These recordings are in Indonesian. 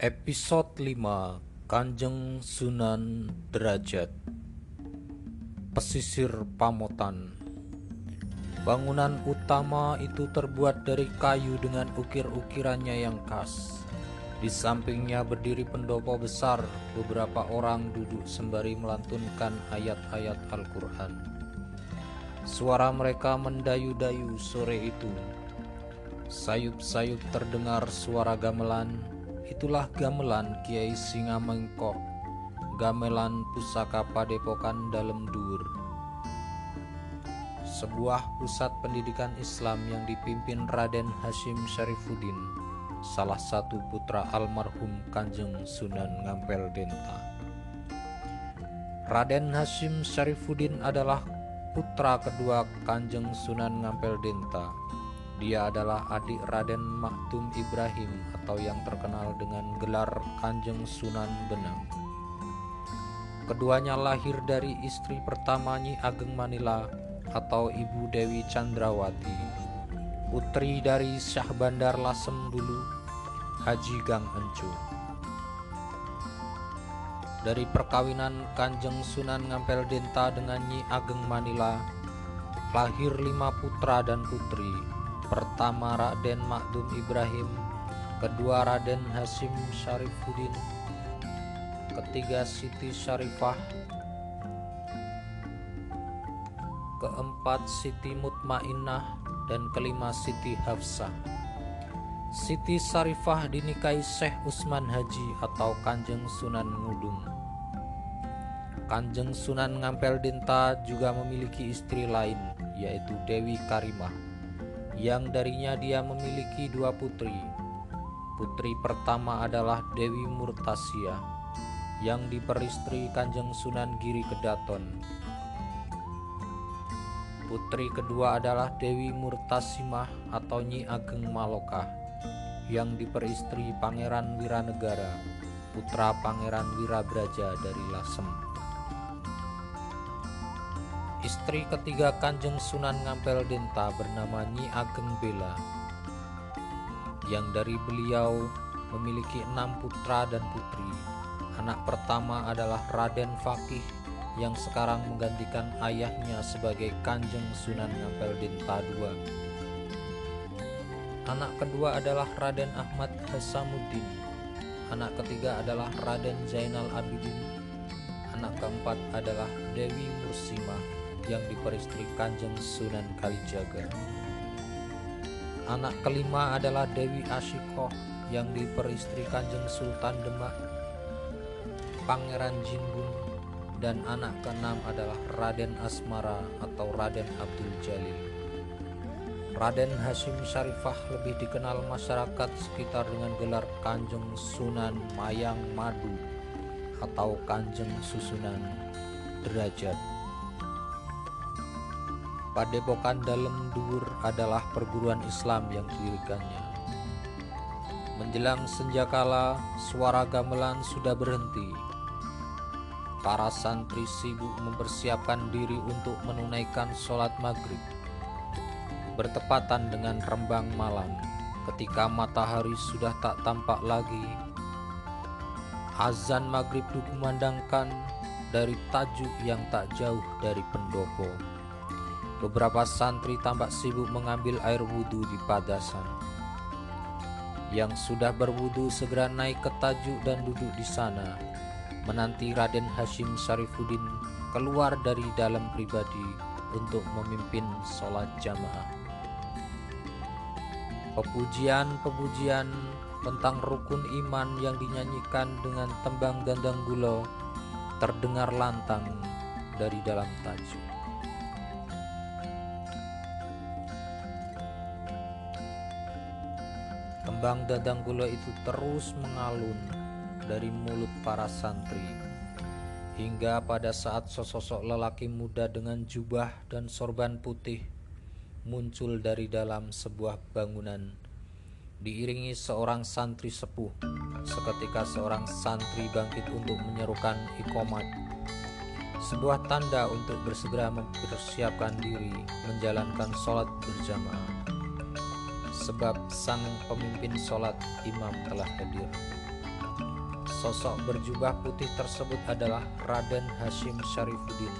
Episode 5 Kanjeng Sunan Derajat Pesisir Pamotan Bangunan utama itu terbuat dari kayu dengan ukir-ukirannya yang khas. Di sampingnya berdiri pendopo besar, beberapa orang duduk sembari melantunkan ayat-ayat Al-Quran. Suara mereka mendayu-dayu sore itu. Sayup-sayup terdengar suara gamelan, Itulah gamelan Kiai Singa Mengkok, gamelan pusaka padepokan dalam dur. Sebuah pusat pendidikan Islam yang dipimpin Raden Hashim Syarifuddin, salah satu putra almarhum Kanjeng Sunan Ngampel Denta. Raden Hashim Syarifuddin adalah putra kedua Kanjeng Sunan Ngampel Denta dia adalah adik Raden Maktum Ibrahim atau yang terkenal dengan gelar Kanjeng Sunan Benang. Keduanya lahir dari istri pertama Nyi Ageng Manila atau Ibu Dewi Chandrawati, putri dari Syah Bandar Lasem dulu, Haji Gang Encu. Dari perkawinan Kanjeng Sunan Ngampel Denta dengan Nyi Ageng Manila, lahir lima putra dan putri Pertama Raden Makdum Ibrahim Kedua Raden Hasim Syarifuddin Ketiga Siti Syarifah Keempat Siti Mutmainah Dan kelima Siti Hafsah. Siti Syarifah dinikahi Syekh Usman Haji atau Kanjeng Sunan Ngudung. Kanjeng Sunan Ngampel Dinta juga memiliki istri lain yaitu Dewi Karimah yang darinya dia memiliki dua putri. Putri pertama adalah Dewi Murtasia yang diperistri Kanjeng Sunan Giri Kedaton. Putri kedua adalah Dewi Murtasimah atau Nyi Ageng Maloka yang diperistri Pangeran Wiranegara, putra Pangeran Wirabraja dari Lasem. Istri ketiga Kanjeng Sunan Ngampel Denta bernama Nyi Ageng Bela yang dari beliau memiliki enam putra dan putri. Anak pertama adalah Raden Fakih yang sekarang menggantikan ayahnya sebagai Kanjeng Sunan Ngampel Denta II. Anak kedua adalah Raden Ahmad Hasamuddin. Anak ketiga adalah Raden Zainal Abidin. Anak keempat adalah Dewi Mursimah yang diperistri Kanjeng Sunan Kalijaga. Anak kelima adalah Dewi Ashikoh yang diperistri Kanjeng Sultan Demak, Pangeran Jinbun, dan anak keenam adalah Raden Asmara atau Raden Abdul Jalil. Raden Hashim Syarifah lebih dikenal masyarakat sekitar dengan gelar Kanjeng Sunan Mayang Madu atau Kanjeng Susunan Derajat. Padepokan Dalam Dur adalah perguruan Islam yang didirikannya. Menjelang senjakala, suara gamelan sudah berhenti. Para santri sibuk mempersiapkan diri untuk menunaikan sholat maghrib. Bertepatan dengan rembang malam, ketika matahari sudah tak tampak lagi, azan maghrib dikumandangkan dari tajuk yang tak jauh dari pendopo. Beberapa santri tampak sibuk mengambil air wudhu di padasan. Yang sudah berwudhu segera naik ke tajuk dan duduk di sana, menanti Raden Hashim Syarifuddin keluar dari dalam pribadi untuk memimpin sholat jamaah. Pepujian-pepujian tentang rukun iman yang dinyanyikan dengan tembang gandang gulo terdengar lantang dari dalam tajuk. Tembang dadang gula itu terus mengalun dari mulut para santri. Hingga pada saat sosok lelaki muda dengan jubah dan sorban putih muncul dari dalam sebuah bangunan. Diiringi seorang santri sepuh seketika seorang santri bangkit untuk menyerukan ikomat. Sebuah tanda untuk bersegera mempersiapkan diri menjalankan sholat berjamaah sebab sang pemimpin sholat imam telah hadir. Sosok berjubah putih tersebut adalah Raden Hashim Syarifuddin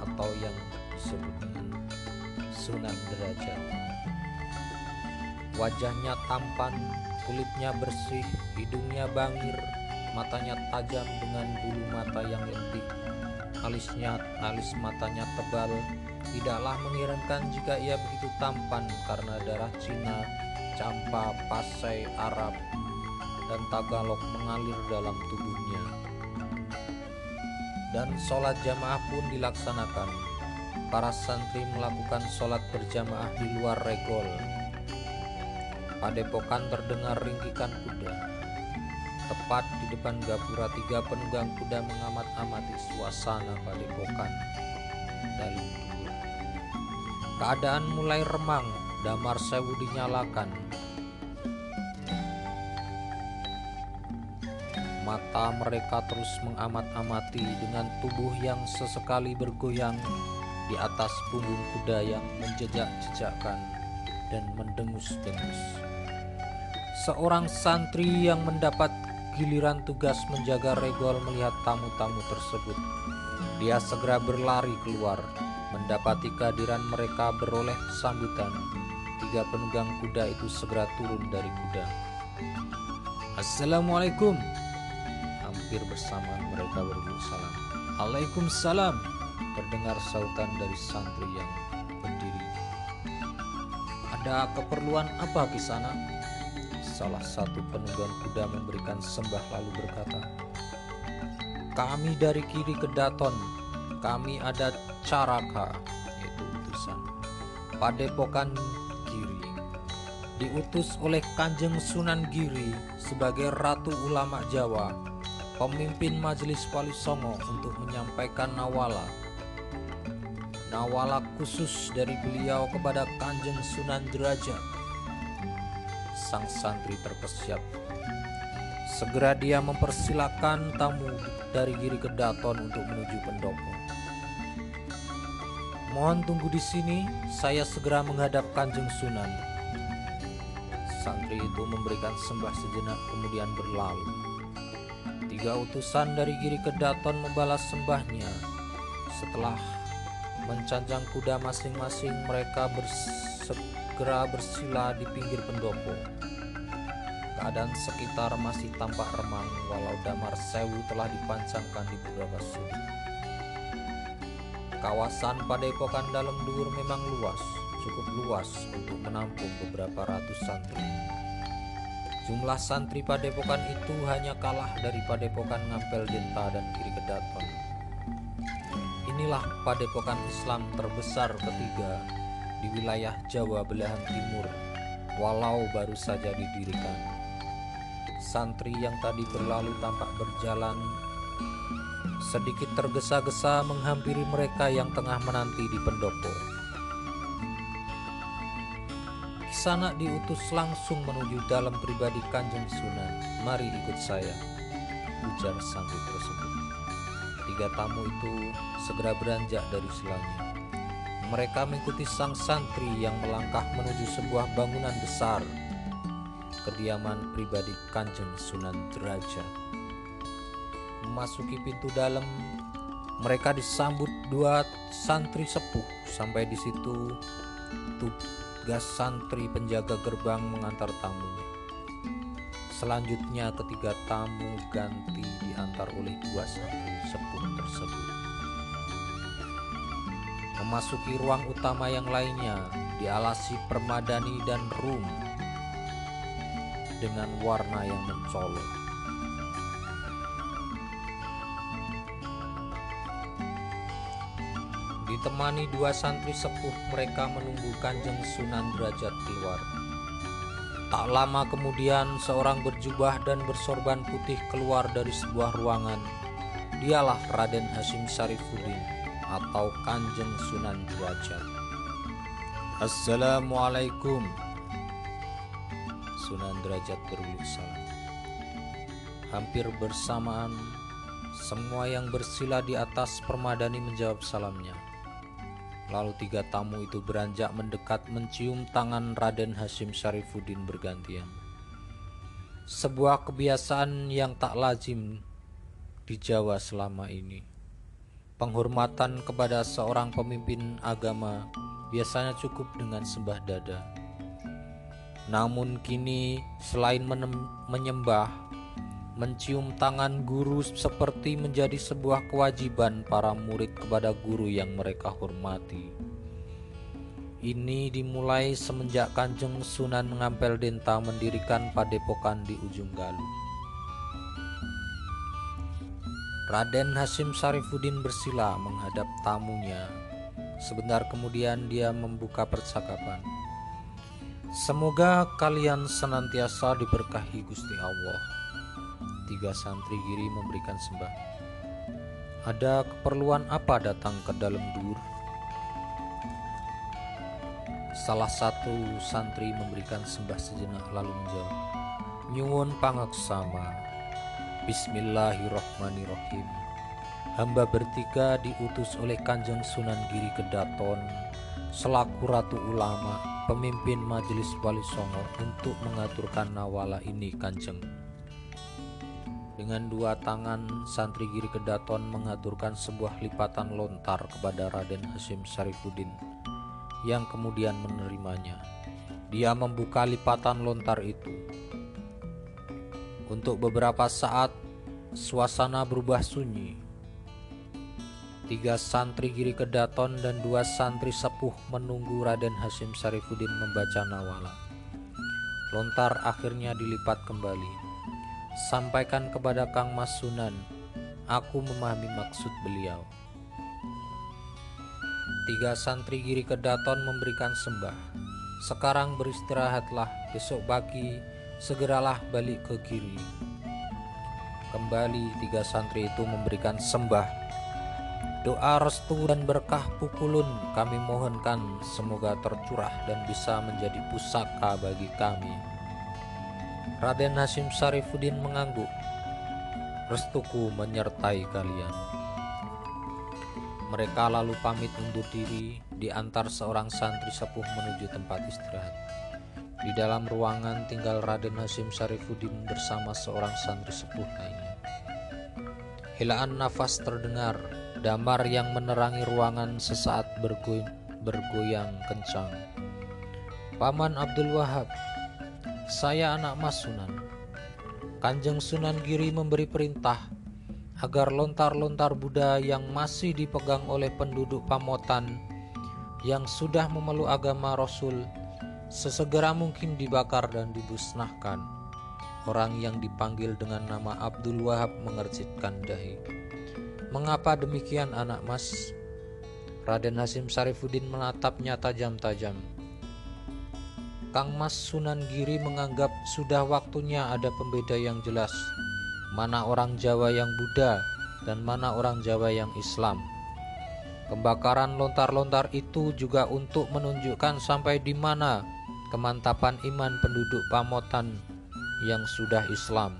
atau yang disebut dengan Sunan Derajat. Wajahnya tampan, kulitnya bersih, hidungnya bangir, matanya tajam dengan bulu mata yang lentik. Alisnya, alis matanya tebal, tidaklah mengirankan jika ia begitu tampan karena darah Cina, Campa, Pasai, Arab, dan Tagalog mengalir dalam tubuhnya. Dan sholat jamaah pun dilaksanakan. Para santri melakukan sholat berjamaah di luar regol. Padepokan terdengar ringkikan kuda. Tepat di depan gapura tiga penunggang kuda mengamat-amati suasana padepokan. Dalam Keadaan mulai remang, damar sewu dinyalakan, Mata mereka terus mengamat-amati dengan tubuh yang sesekali bergoyang di atas punggung kuda yang menjejak-jejakkan dan mendengus-dengus. Seorang santri yang mendapat giliran tugas menjaga regol melihat tamu-tamu tersebut. Dia segera berlari keluar, mendapati kehadiran mereka beroleh sambutan. Tiga penunggang kuda itu segera turun dari kuda. Assalamualaikum, hampir bersamaan mereka berburu salam. Waalaikumsalam, terdengar sautan dari santri yang berdiri. Ada keperluan apa di sana? Salah satu penunggang kuda memberikan sembah lalu berkata, Kami dari kiri ke Daton, kami ada caraka, yaitu utusan. Padepokan Giri diutus oleh Kanjeng Sunan Giri sebagai Ratu Ulama Jawa pemimpin Majelis Wali Songo untuk menyampaikan nawala. Nawala khusus dari beliau kepada Kanjeng Sunan Derajat. Sang santri terkesiap. Segera dia mempersilahkan tamu dari Giri Kedaton untuk menuju pendopo. Mohon tunggu di sini, saya segera menghadap Kanjeng Sunan. Santri itu memberikan sembah sejenak kemudian berlalu. Tiga utusan dari Giri Kedaton membalas sembahnya. Setelah mencanjang kuda masing-masing, mereka segera bersila di pinggir pendopo. Keadaan sekitar masih tampak remang walau damar sewu telah dipancangkan di beberapa sudut. Kawasan Padepokan Dalam Duur memang luas, cukup luas untuk menampung beberapa ratus santri. Jumlah santri padepokan itu hanya kalah dari padepokan Ngampel Denta dan Kiri Kedaton. Inilah padepokan Islam terbesar ketiga di wilayah Jawa belahan timur, walau baru saja didirikan. Santri yang tadi berlalu tampak berjalan sedikit tergesa-gesa menghampiri mereka yang tengah menanti di pendopo. Sana diutus langsung menuju dalam pribadi Kanjeng Sunan. Mari ikut saya, ujar santri tersebut. Tiga tamu itu segera beranjak dari selanya. Mereka mengikuti sang santri yang melangkah menuju sebuah bangunan besar, kediaman pribadi Kanjeng Sunan Derajat. Memasuki pintu dalam, mereka disambut dua santri sepuh. Sampai di situ, tugas santri penjaga gerbang mengantar tamunya. Selanjutnya ketiga tamu ganti diantar oleh dua santri sepuh tersebut. Memasuki ruang utama yang lainnya dialasi permadani dan rum dengan warna yang mencolok. Ditemani dua santri sepuh mereka menunggu kanjeng Sunan Derajat keluar. Tak lama kemudian seorang berjubah dan bersorban putih keluar dari sebuah ruangan. Dialah Raden Hashim Syarifuddin atau Kanjeng Sunan Derajat. Assalamualaikum. Sunan Derajat berulang salam. Hampir bersamaan semua yang bersila di atas permadani menjawab salamnya. Lalu tiga tamu itu beranjak mendekat mencium tangan Raden Hashim Syarifuddin bergantian. sebuah kebiasaan yang tak lazim di Jawa selama ini. Penghormatan kepada seorang pemimpin agama biasanya cukup dengan sembah dada. Namun kini selain menyembah, mencium tangan guru seperti menjadi sebuah kewajiban para murid kepada guru yang mereka hormati. Ini dimulai semenjak Kanjeng Sunan Ngampel Denta mendirikan padepokan di ujung Galuh. Raden Hashim Sarifuddin bersila menghadap tamunya. Sebentar kemudian dia membuka percakapan. Semoga kalian senantiasa diberkahi Gusti Allah. Tiga santri giri memberikan sembah. Ada keperluan apa datang ke dalam dur? Salah satu santri memberikan sembah sejenak lalu menjawab, Nyuwun pangaksama. Bismillahirrahmanirrahim. Hamba bertiga diutus oleh Kanjeng Sunan Giri Kedaton selaku ratu ulama, pemimpin majelis wali songo untuk mengaturkan nawala ini Kanjeng. Dengan dua tangan, santri Giri Kedaton mengaturkan sebuah lipatan lontar kepada Raden Hasim Sarifuddin yang kemudian menerimanya. Dia membuka lipatan lontar itu. Untuk beberapa saat, suasana berubah sunyi. Tiga santri Giri Kedaton dan dua santri sepuh menunggu Raden Hasim Sarifuddin membaca nawala. Lontar akhirnya dilipat kembali. Sampaikan kepada Kang Mas Sunan, aku memahami maksud beliau. Tiga santri Giri Kedaton memberikan sembah. Sekarang beristirahatlah, besok pagi segeralah balik ke Giri. Kembali tiga santri itu memberikan sembah. Doa restu dan berkah pukulun kami mohonkan semoga tercurah dan bisa menjadi pusaka bagi kami. Raden Hasim Sarifuddin mengangguk. Restuku menyertai kalian. Mereka lalu pamit undur diri di antar seorang santri sepuh menuju tempat istirahat. Di dalam ruangan tinggal Raden Hasim Sarifuddin bersama seorang santri sepuh lainnya. Helaan nafas terdengar, damar yang menerangi ruangan sesaat bergoy bergoyang kencang. Paman Abdul Wahab, saya anak Mas Sunan. Kanjeng Sunan Giri memberi perintah agar lontar-lontar Buddha yang masih dipegang oleh penduduk Pamotan yang sudah memeluk agama Rasul sesegera mungkin dibakar dan dibusnahkan. Orang yang dipanggil dengan nama Abdul Wahab mengercitkan dahi. Mengapa demikian anak mas? Raden Hasim Sarifuddin menatapnya tajam-tajam. Kang Mas Sunan Giri menganggap sudah waktunya ada pembeda yang jelas mana orang Jawa yang Buddha dan mana orang Jawa yang Islam. Pembakaran lontar-lontar itu juga untuk menunjukkan sampai di mana kemantapan iman penduduk Pamotan yang sudah Islam.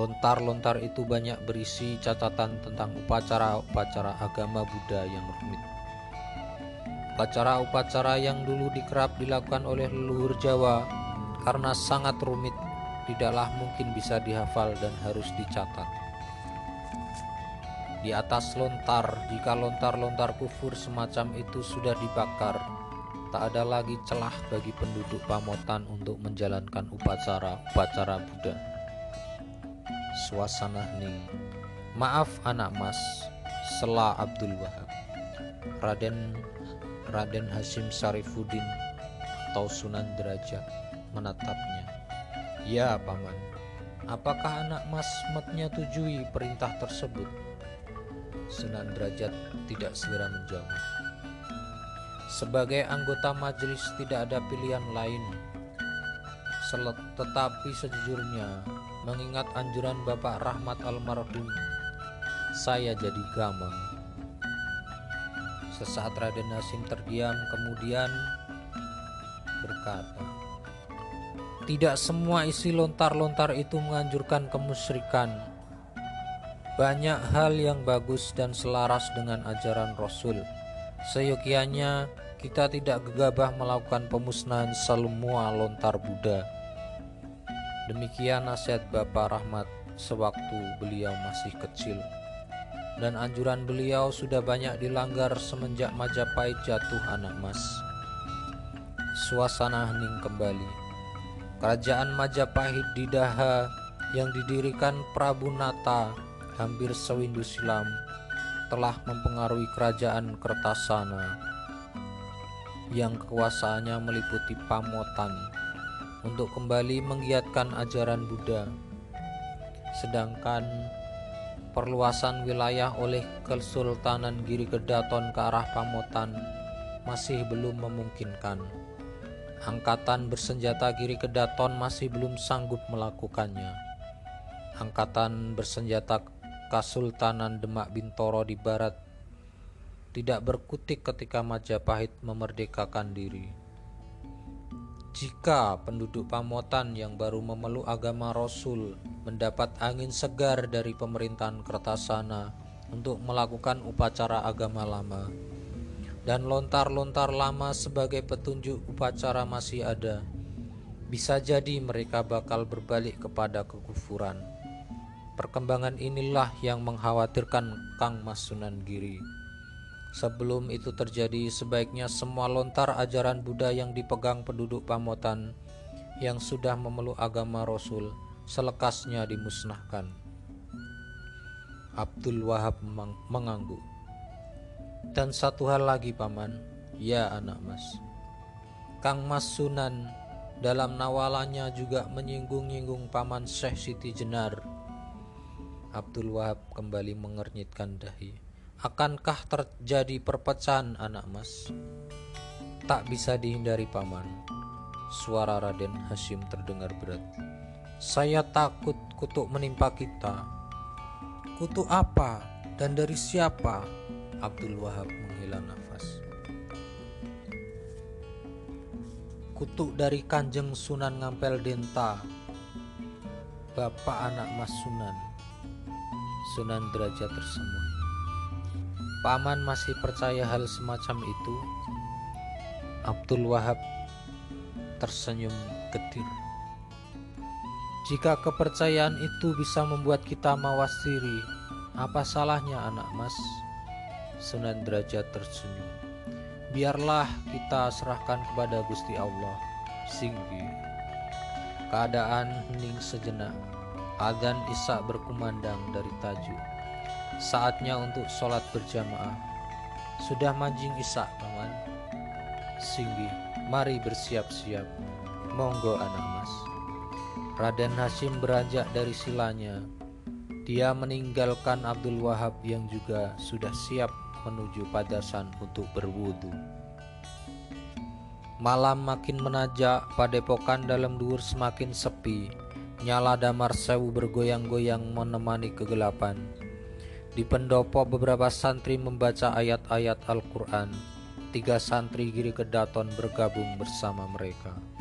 Lontar-lontar itu banyak berisi catatan tentang upacara-upacara agama Buddha yang rumit. Upacara-upacara yang dulu dikerap dilakukan oleh leluhur Jawa karena sangat rumit tidaklah mungkin bisa dihafal dan harus dicatat. Di atas lontar, jika lontar-lontar kufur semacam itu sudah dibakar, tak ada lagi celah bagi penduduk Pamotan untuk menjalankan upacara-upacara Buddha. Suasana hening. Maaf anak mas, Sela Abdul Wahab. Raden Raden Hasim Sarifuddin atau Sunan Derajat menatapnya. Ya, Paman. Apakah anak Mas menyetujui perintah tersebut? Sunan Derajat tidak segera menjawab. Sebagai anggota majelis tidak ada pilihan lain. Tetapi sejujurnya, mengingat anjuran Bapak Rahmat almarhum, saya jadi gamang. Sesaat Raden Nasim terdiam, kemudian berkata, tidak semua isi lontar-lontar itu menganjurkan kemusyrikan. Banyak hal yang bagus dan selaras dengan ajaran Rasul. Seyogianya kita tidak gegabah melakukan pemusnahan semua lontar Buddha. Demikian nasihat Bapak Rahmat sewaktu beliau masih kecil. Dan anjuran beliau sudah banyak dilanggar semenjak Majapahit jatuh anak mas. Suasana hening kembali. Kerajaan Majapahit di Daha yang didirikan Prabu Nata hampir sewindu silam telah mempengaruhi kerajaan Kertasana yang kekuasaannya meliputi Pamotan untuk kembali menggiatkan ajaran Buddha. Sedangkan perluasan wilayah oleh Kesultanan Giri Kedaton ke arah Pamotan masih belum memungkinkan. Angkatan bersenjata Giri Kedaton masih belum sanggup melakukannya. Angkatan bersenjata Kasultanan Demak Bintoro di barat tidak berkutik ketika Majapahit memerdekakan diri. Jika penduduk Pamotan yang baru memeluk agama Rasul mendapat angin segar dari pemerintahan Kertasana untuk melakukan upacara agama lama, dan lontar-lontar lama sebagai petunjuk upacara masih ada, bisa jadi mereka bakal berbalik kepada kekufuran. Perkembangan inilah yang mengkhawatirkan Kang Mas Sunan Giri. Sebelum itu terjadi, sebaiknya semua lontar ajaran Buddha yang dipegang penduduk Pamotan yang sudah memeluk agama Rasul selekasnya dimusnahkan. Abdul Wahab mengangguk. Dan satu hal lagi paman, ya anak mas. Kang Mas Sunan dalam nawalannya juga menyinggung-nyinggung paman Syekh Siti Jenar. Abdul Wahab kembali mengernyitkan dahi. Akankah terjadi perpecahan anak mas? Tak bisa dihindari paman. Suara Raden Hashim terdengar berat. Saya takut kutuk menimpa kita. Kutuk apa dan dari siapa? Abdul Wahab menghela nafas. Kutuk dari Kanjeng Sunan Ngampel Denta, Bapak anak Mas Sunan. Sunan derajat tersemuh. Paman masih percaya hal semacam itu? Abdul Wahab tersenyum getir. Jika kepercayaan itu bisa membuat kita mawas diri, apa salahnya anak mas? Sunan Derajat tersenyum. Biarlah kita serahkan kepada Gusti Allah. Singgi. Keadaan hening sejenak. Adzan Isa berkumandang dari tajuk. Saatnya untuk sholat berjamaah. Sudah manjing isak, paman. Singgi, mari bersiap-siap. Monggo anak mas. Raden Hashim beranjak dari silanya. Dia meninggalkan Abdul Wahab yang juga sudah siap menuju padasan untuk berwudu. Malam makin menajak, padepokan dalam dur semakin sepi. Nyala damar sewu bergoyang-goyang menemani kegelapan. Di pendopo beberapa santri membaca ayat-ayat Al-Quran. Tiga santri Giri Kedaton bergabung bersama mereka.